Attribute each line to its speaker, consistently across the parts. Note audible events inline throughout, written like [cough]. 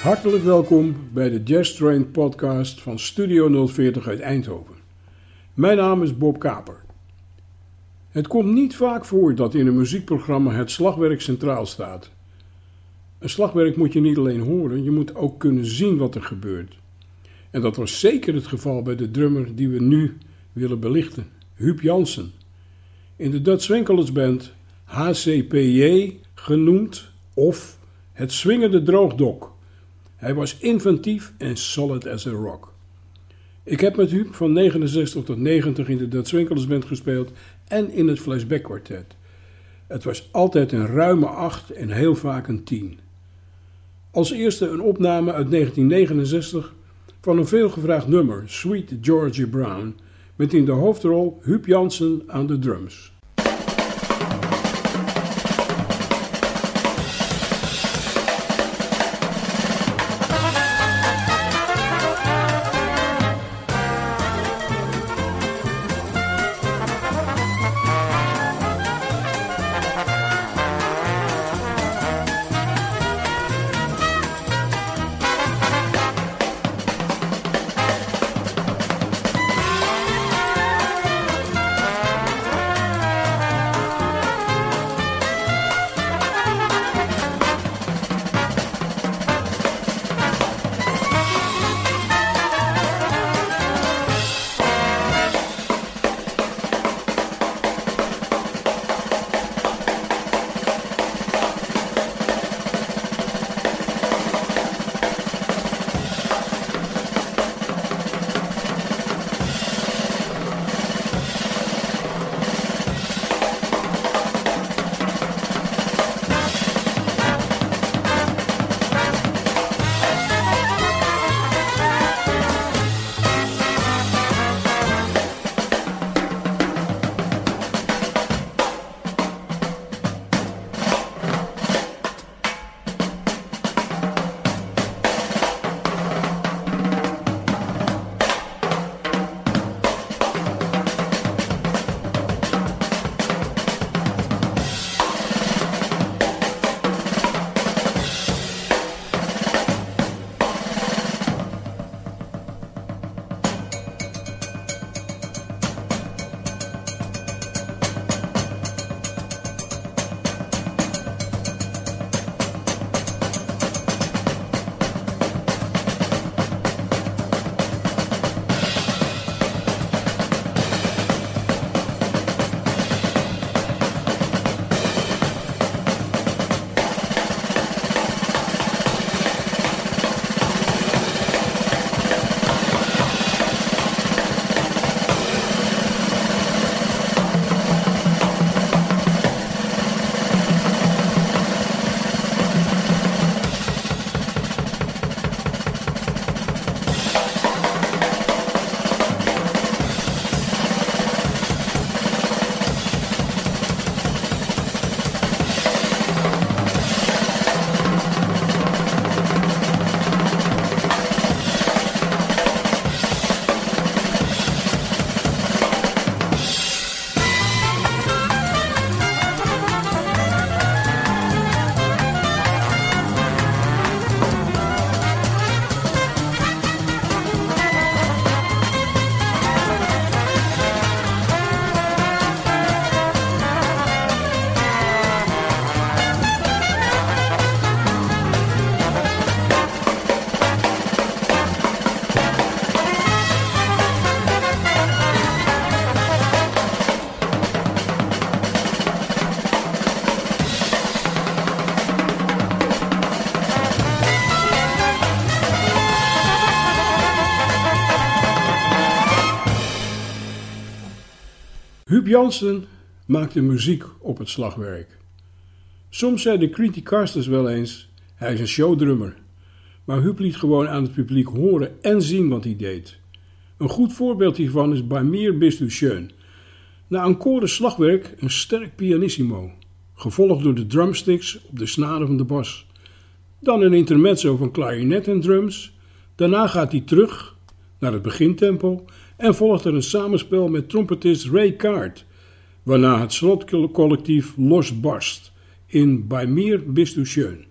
Speaker 1: Hartelijk welkom bij de Jazz Train podcast van Studio 040 uit Eindhoven. Mijn naam is Bob Kaper. Het komt niet vaak voor dat in een muziekprogramma het slagwerk centraal staat. Een slagwerk moet je niet alleen horen, je moet ook kunnen zien wat er gebeurt. En dat was zeker het geval bij de drummer die we nu willen belichten, Huub Jansen. In de Dutch Winkelers Band HCPJ genoemd of het swingende droogdok. Hij was inventief en solid as a rock. Ik heb met Huub van 69 tot 90 in de Dutch Winkelers Band gespeeld en in het Flashback Quartet. Het was altijd een ruime 8 en heel vaak een 10. Als eerste een opname uit 1969 van een veelgevraagd nummer, Sweet Georgie Brown, met in de hoofdrol Huub Jansen aan de drums. Jansen maakte muziek op het slagwerk. Soms zei de Creedy Casters wel eens: hij is een showdrummer. Maar Huub liet gewoon aan het publiek horen en zien wat hij deed. Een goed voorbeeld hiervan is Bij Meer bist schön. Na een koren slagwerk een sterk pianissimo, gevolgd door de drumsticks op de snaren van de bas. Dan een intermezzo van klarinet en drums. Daarna gaat hij terug naar het begintempo en volgt er een samenspel met trompetist Ray Card, waarna het slotcollectief losbarst in Bij Meer bist u schön.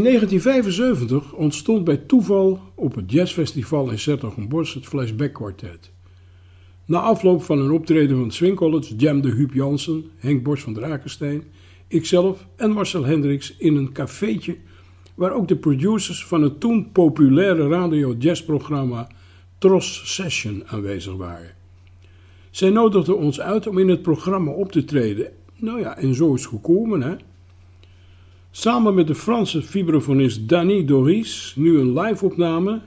Speaker 1: In 1975 ontstond bij toeval op het jazzfestival in Sertogenbosch het Flashback Quartet. Na afloop van een optreden van Swing College jamde Huub Jansen, Henk Bos van Drakenstein, ikzelf en Marcel Hendricks in een cafeetje waar ook de producers van het toen populaire radio-jazzprogramma Tros Session aanwezig waren. Zij nodigden ons uit om in het programma op te treden. Nou ja, en zo is het gekomen, hè. Samen met de Franse vibrafonist Danny Doris nu een live-opname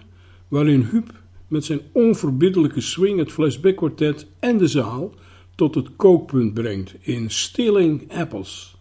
Speaker 1: waarin Huub met zijn onverbiddelijke swing het flashback quartet en de zaal tot het kookpunt brengt in Stilling Apples.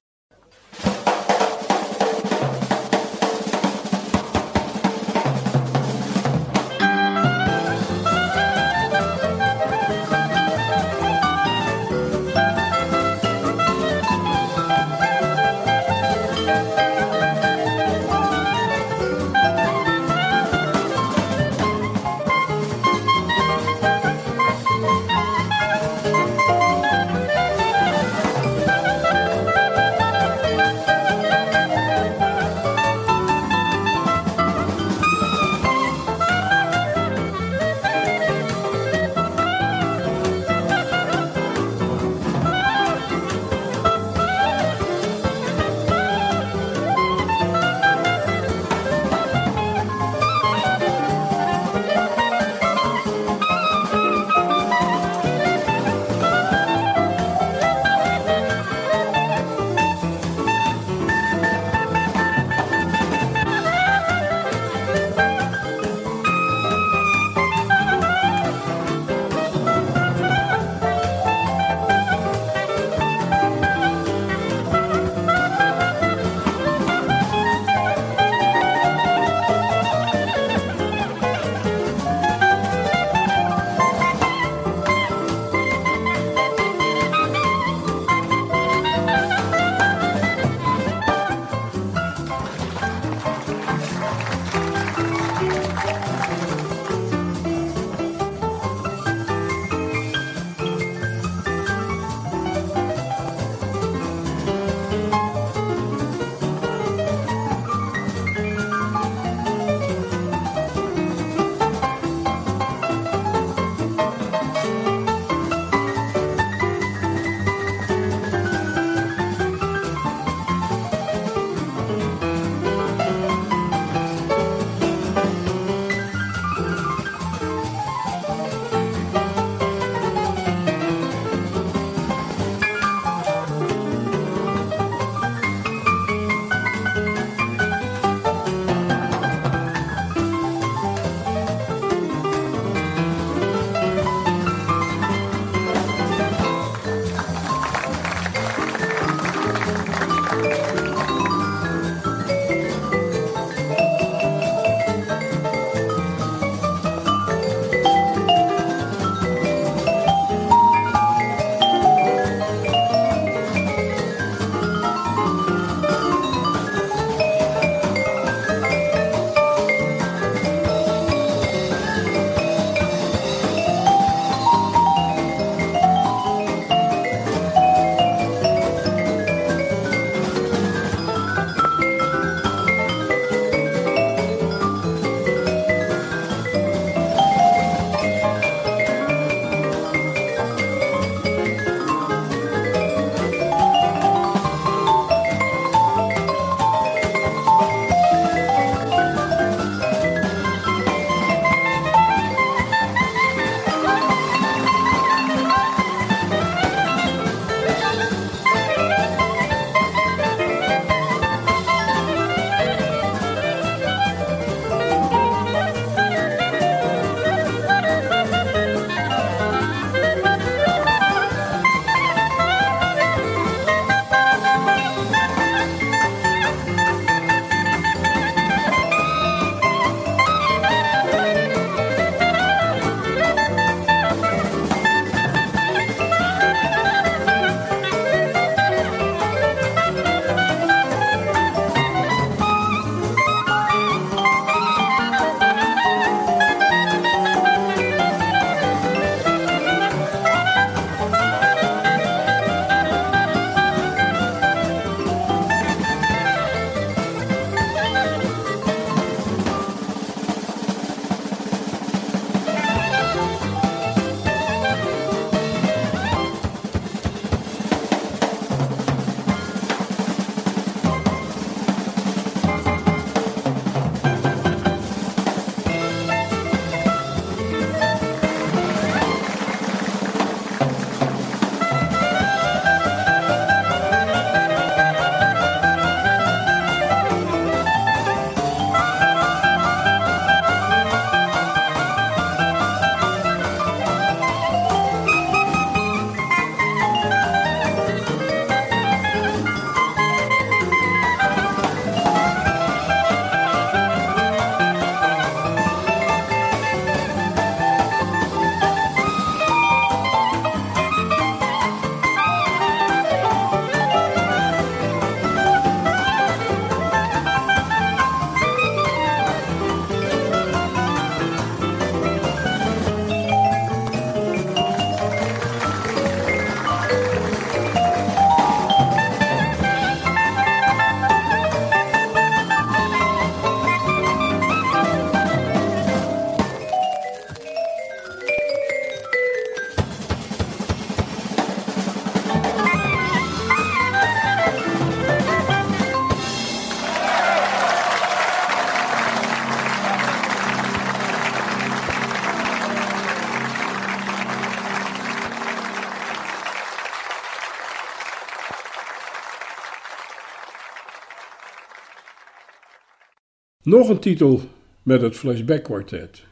Speaker 1: Nog een titel met het Flashback Quartet.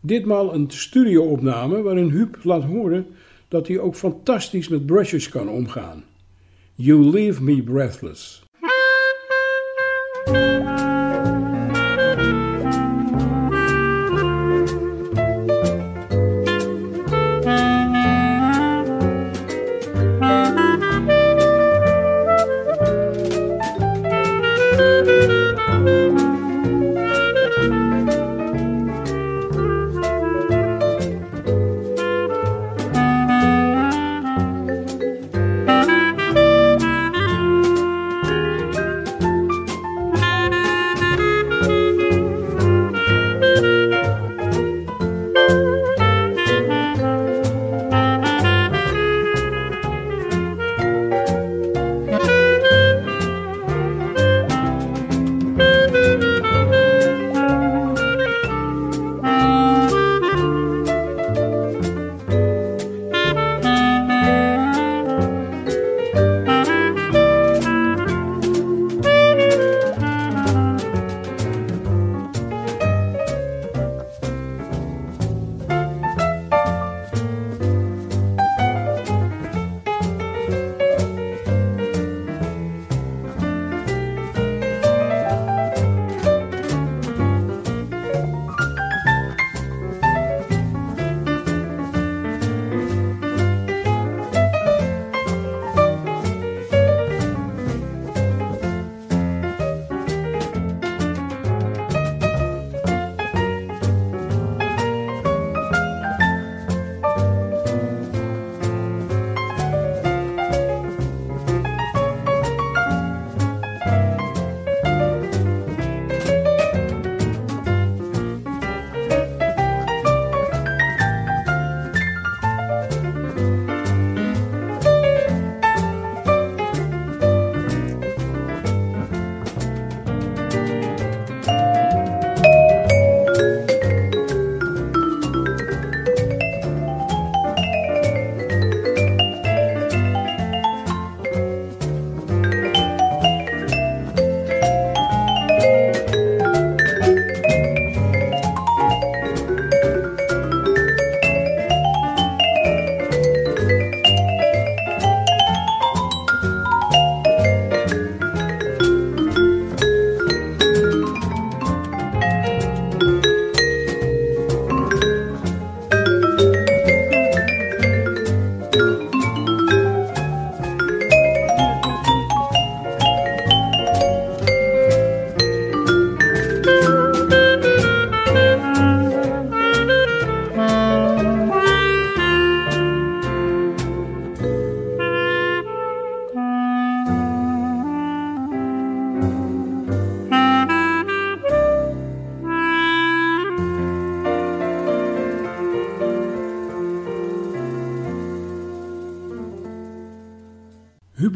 Speaker 1: Ditmaal een studioopname waarin Huub laat horen dat hij ook fantastisch met brushes kan omgaan. You Leave Me Breathless.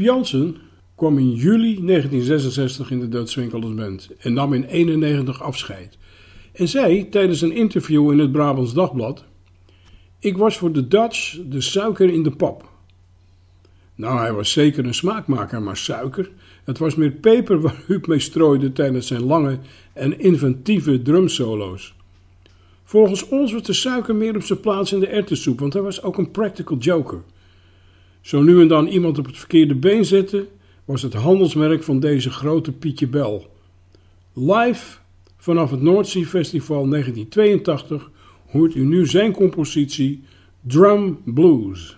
Speaker 1: Jansen kwam in juli 1966 in de Dutch Winkelers Band en nam in 91 afscheid. En zei tijdens een interview in het Brabants Dagblad: Ik was voor de Dutch de suiker in de pap. Nou, hij was zeker een smaakmaker, maar suiker. Het was meer peper waar [laughs] Huub mee strooide tijdens zijn lange en inventieve drumsolo's. Volgens ons was de suiker meer op zijn plaats in de erwtensoep, want hij was ook een practical joker. Zo nu en dan iemand op het verkeerde been zetten, was het handelsmerk van deze grote Pietje Bel. Live vanaf het Noordzee Festival 1982 hoort u nu zijn compositie Drum Blues.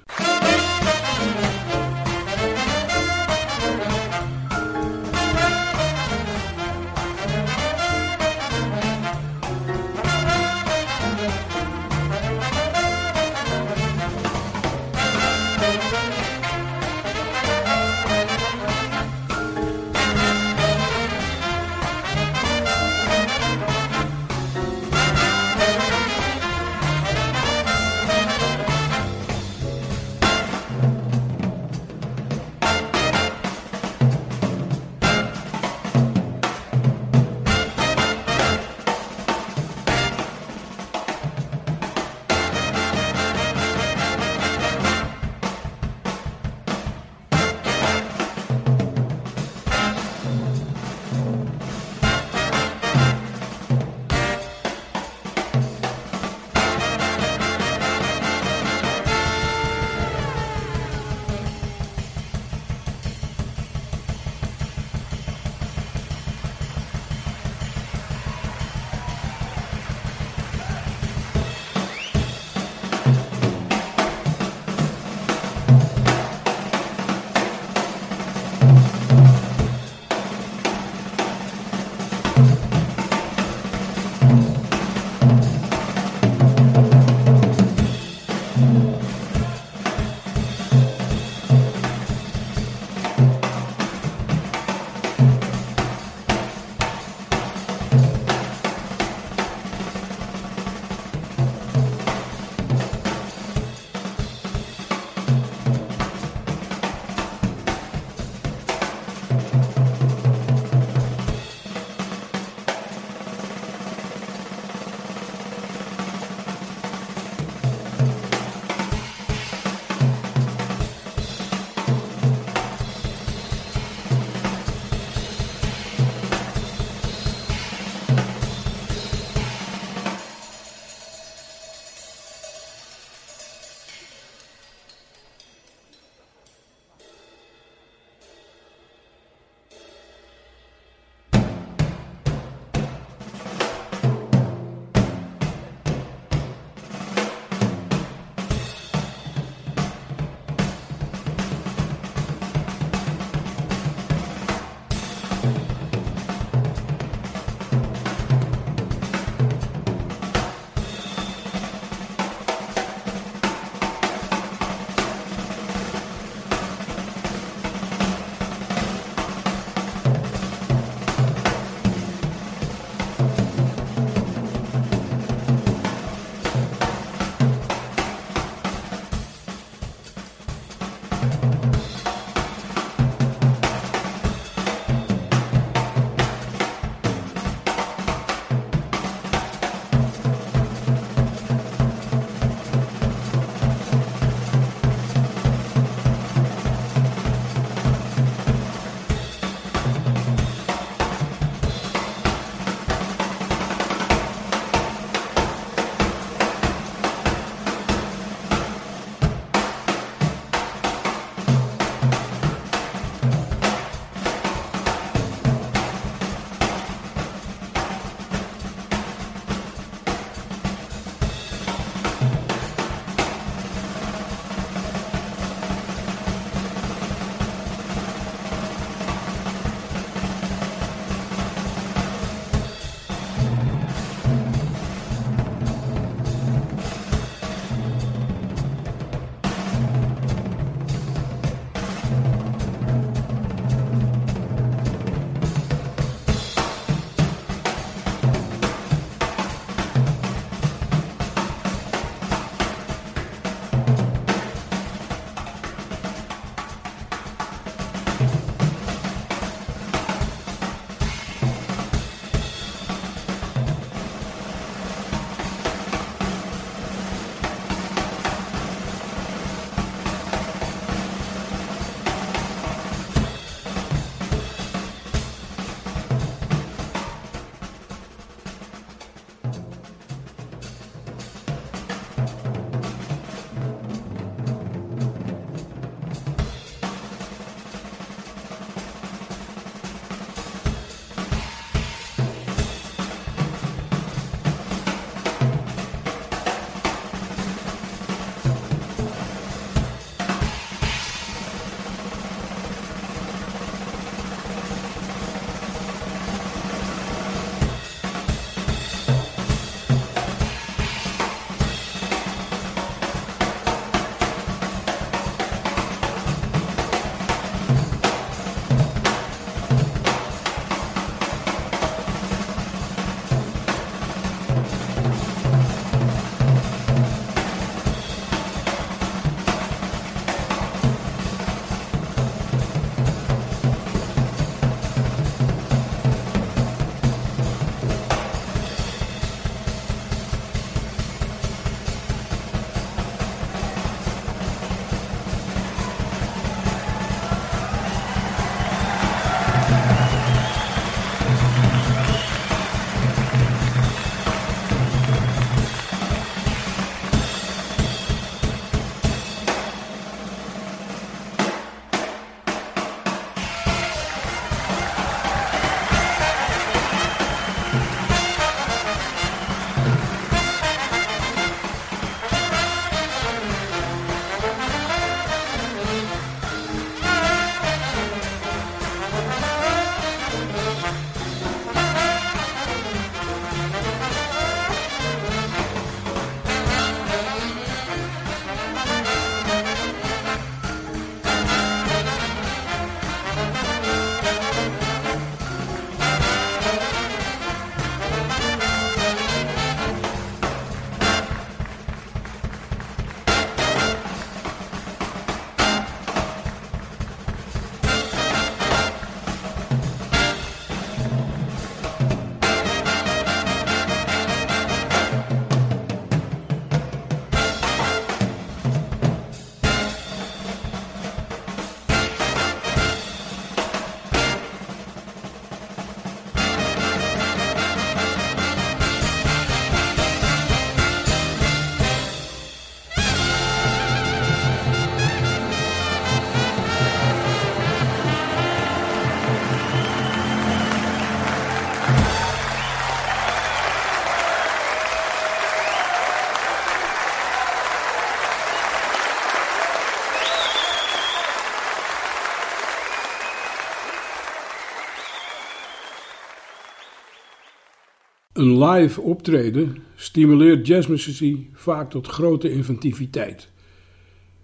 Speaker 1: Live optreden stimuleert jazzmuziek vaak tot grote inventiviteit.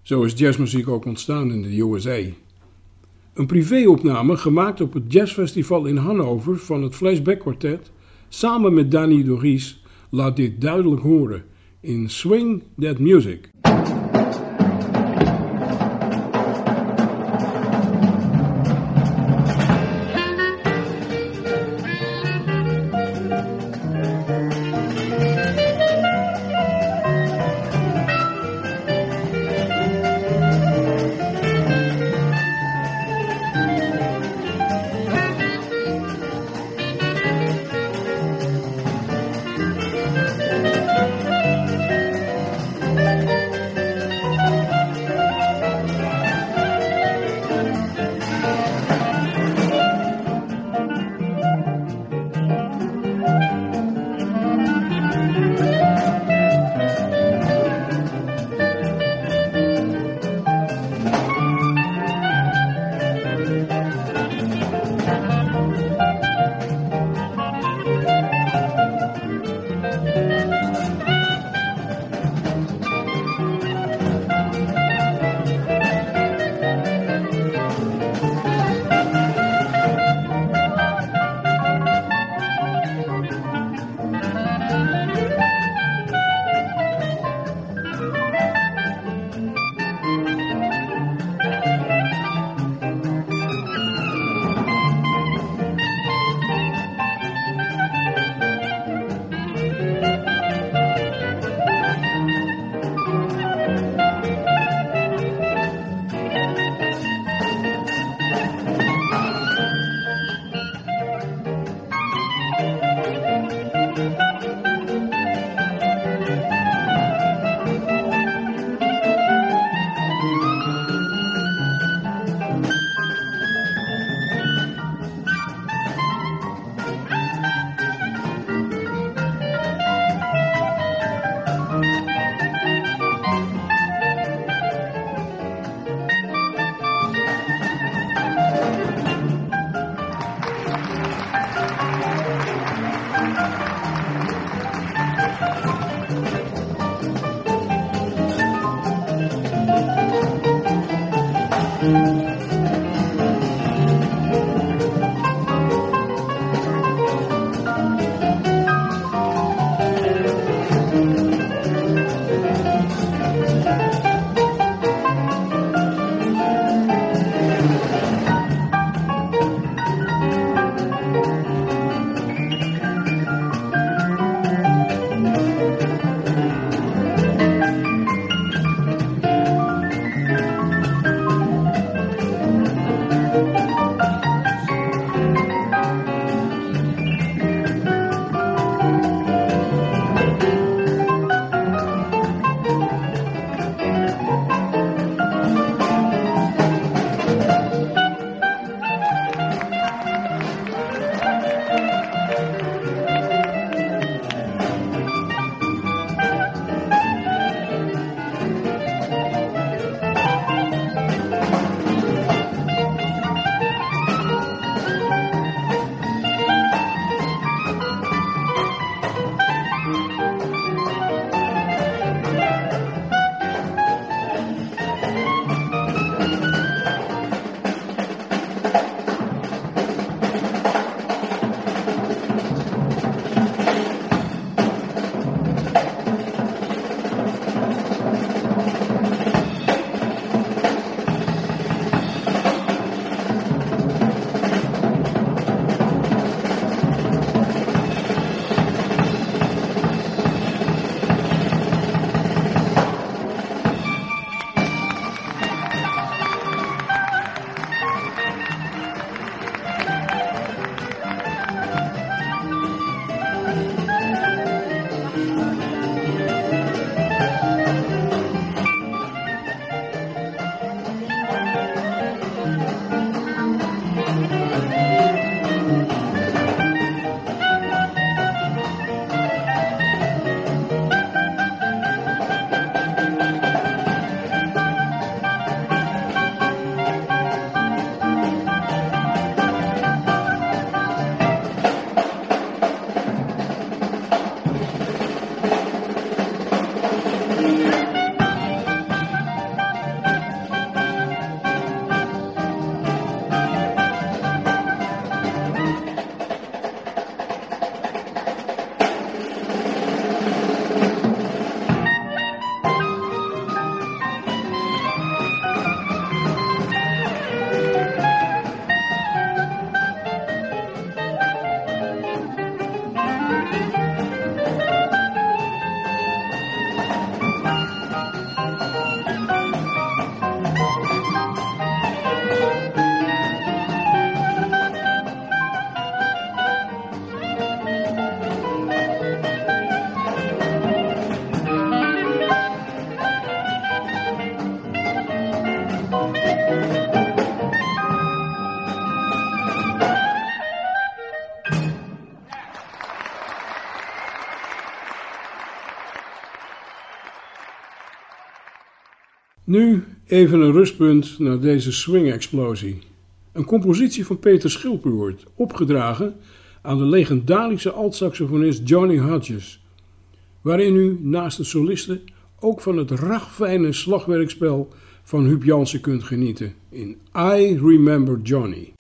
Speaker 1: Zo is jazzmuziek ook ontstaan in de USA. Een privéopname gemaakt op het jazzfestival in Hannover van het Flashback Quartet samen met Danny Doris laat dit duidelijk horen in Swing That Music. Nu even een rustpunt naar deze swing-explosie. Een compositie van Peter Schilperoort, opgedragen aan de legendarische altsaxofonist Johnny Hodges, waarin u naast de solisten ook van het ragfijne slagwerkspel van Huub Jansen kunt genieten in I Remember Johnny.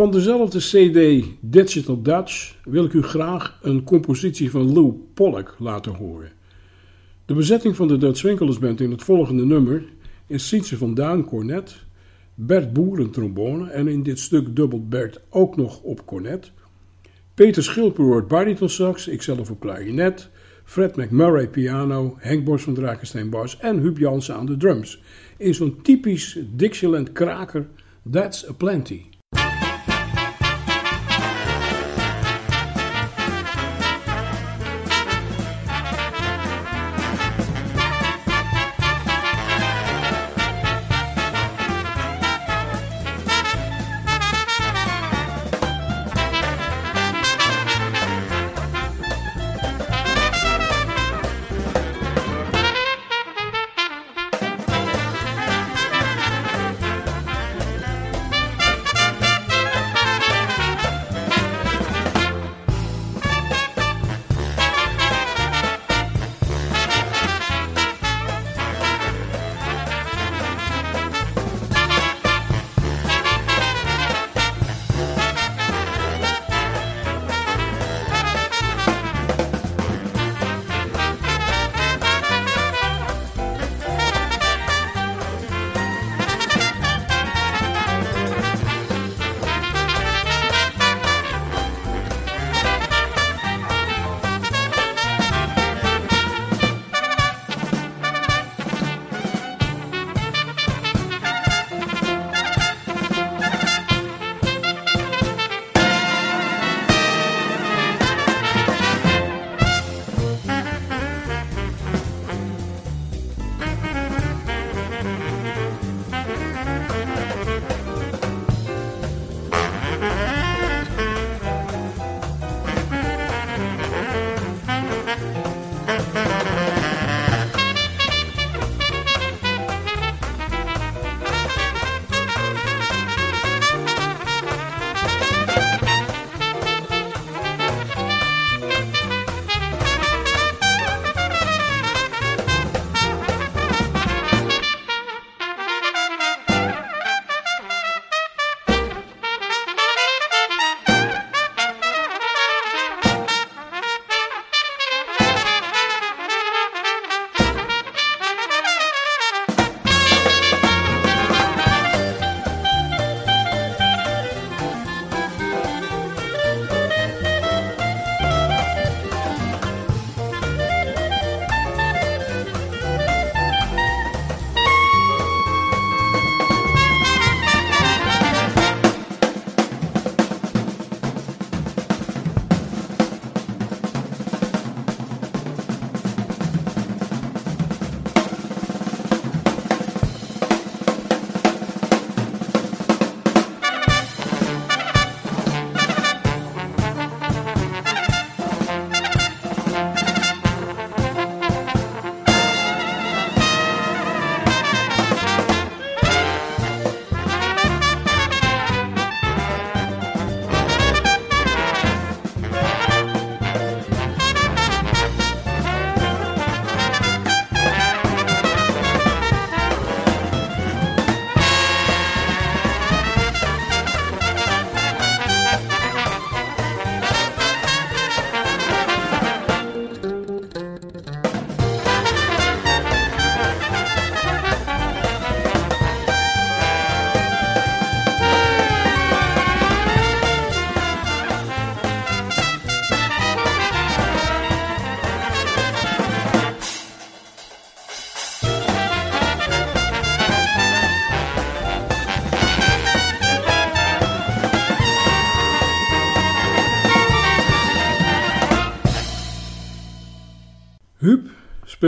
Speaker 1: Van dezelfde CD Digital Dutch wil ik u graag een compositie van Lou Pollock laten horen. De bezetting van de Dutch Band in het volgende nummer is Sietse van Daan cornet, Bert Boer trombone en in dit stuk dubbelt Bert ook nog op cornet, Peter Schilperoort baritonsax, ikzelf op klarinet, Fred McMurray piano, Henk Bos van Drakensteen bas en Huub Jansen aan de drums. In zo'n typisch Dixieland kraker That's a Plenty.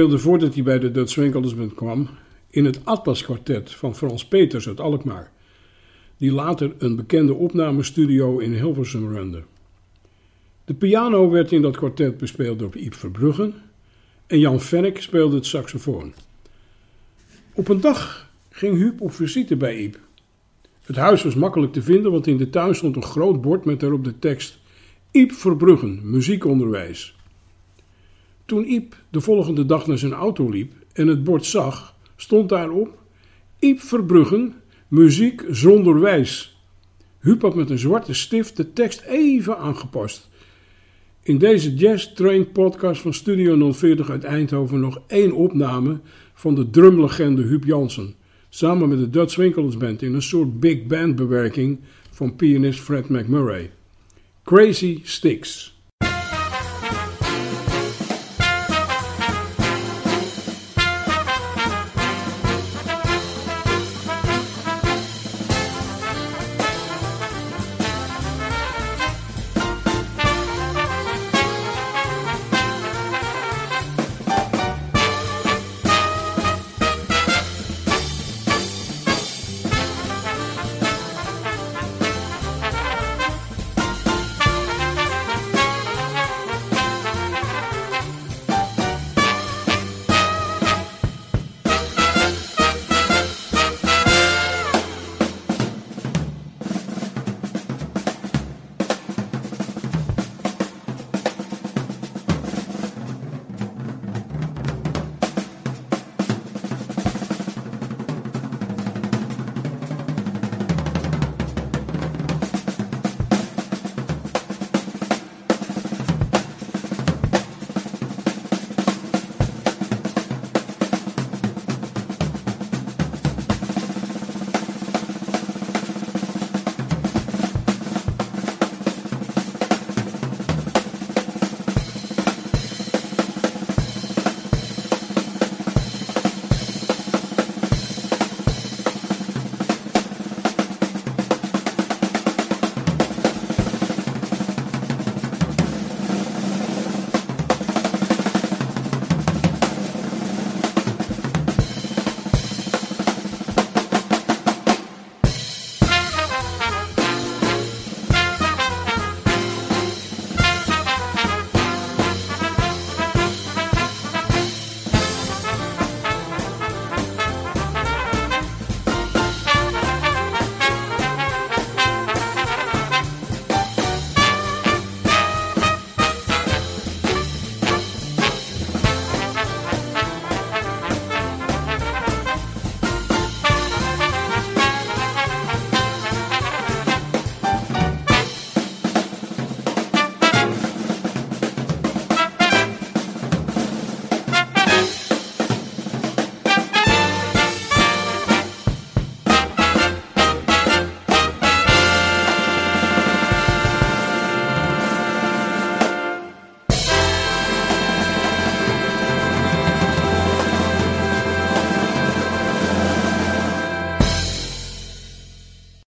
Speaker 1: Speelde voordat hij bij de Dutch Band kwam in het Atlas Quartet van Frans Peters uit Alkmaar, die later een bekende opnamestudio in Hilversum runde. De piano werd in dat kwartet bespeeld door Yves Verbruggen en Jan Fennek speelde het saxofoon. Op een dag ging Huub op visite bij Yves. Het huis was makkelijk te vinden, want in de tuin stond een groot bord met daarop de tekst Iep Verbruggen, muziekonderwijs. Toen Iep de volgende dag naar zijn auto liep en het bord zag, stond daarop Iep Verbruggen, muziek zonder wijs. Huub had met een zwarte stift de tekst even aangepast. In deze Jazz Train podcast van Studio 040 uit Eindhoven nog één opname van de drumlegende Huub Jansen, samen met de Dutch Winkelers Band in een soort big band bewerking van pianist Fred McMurray. Crazy Sticks.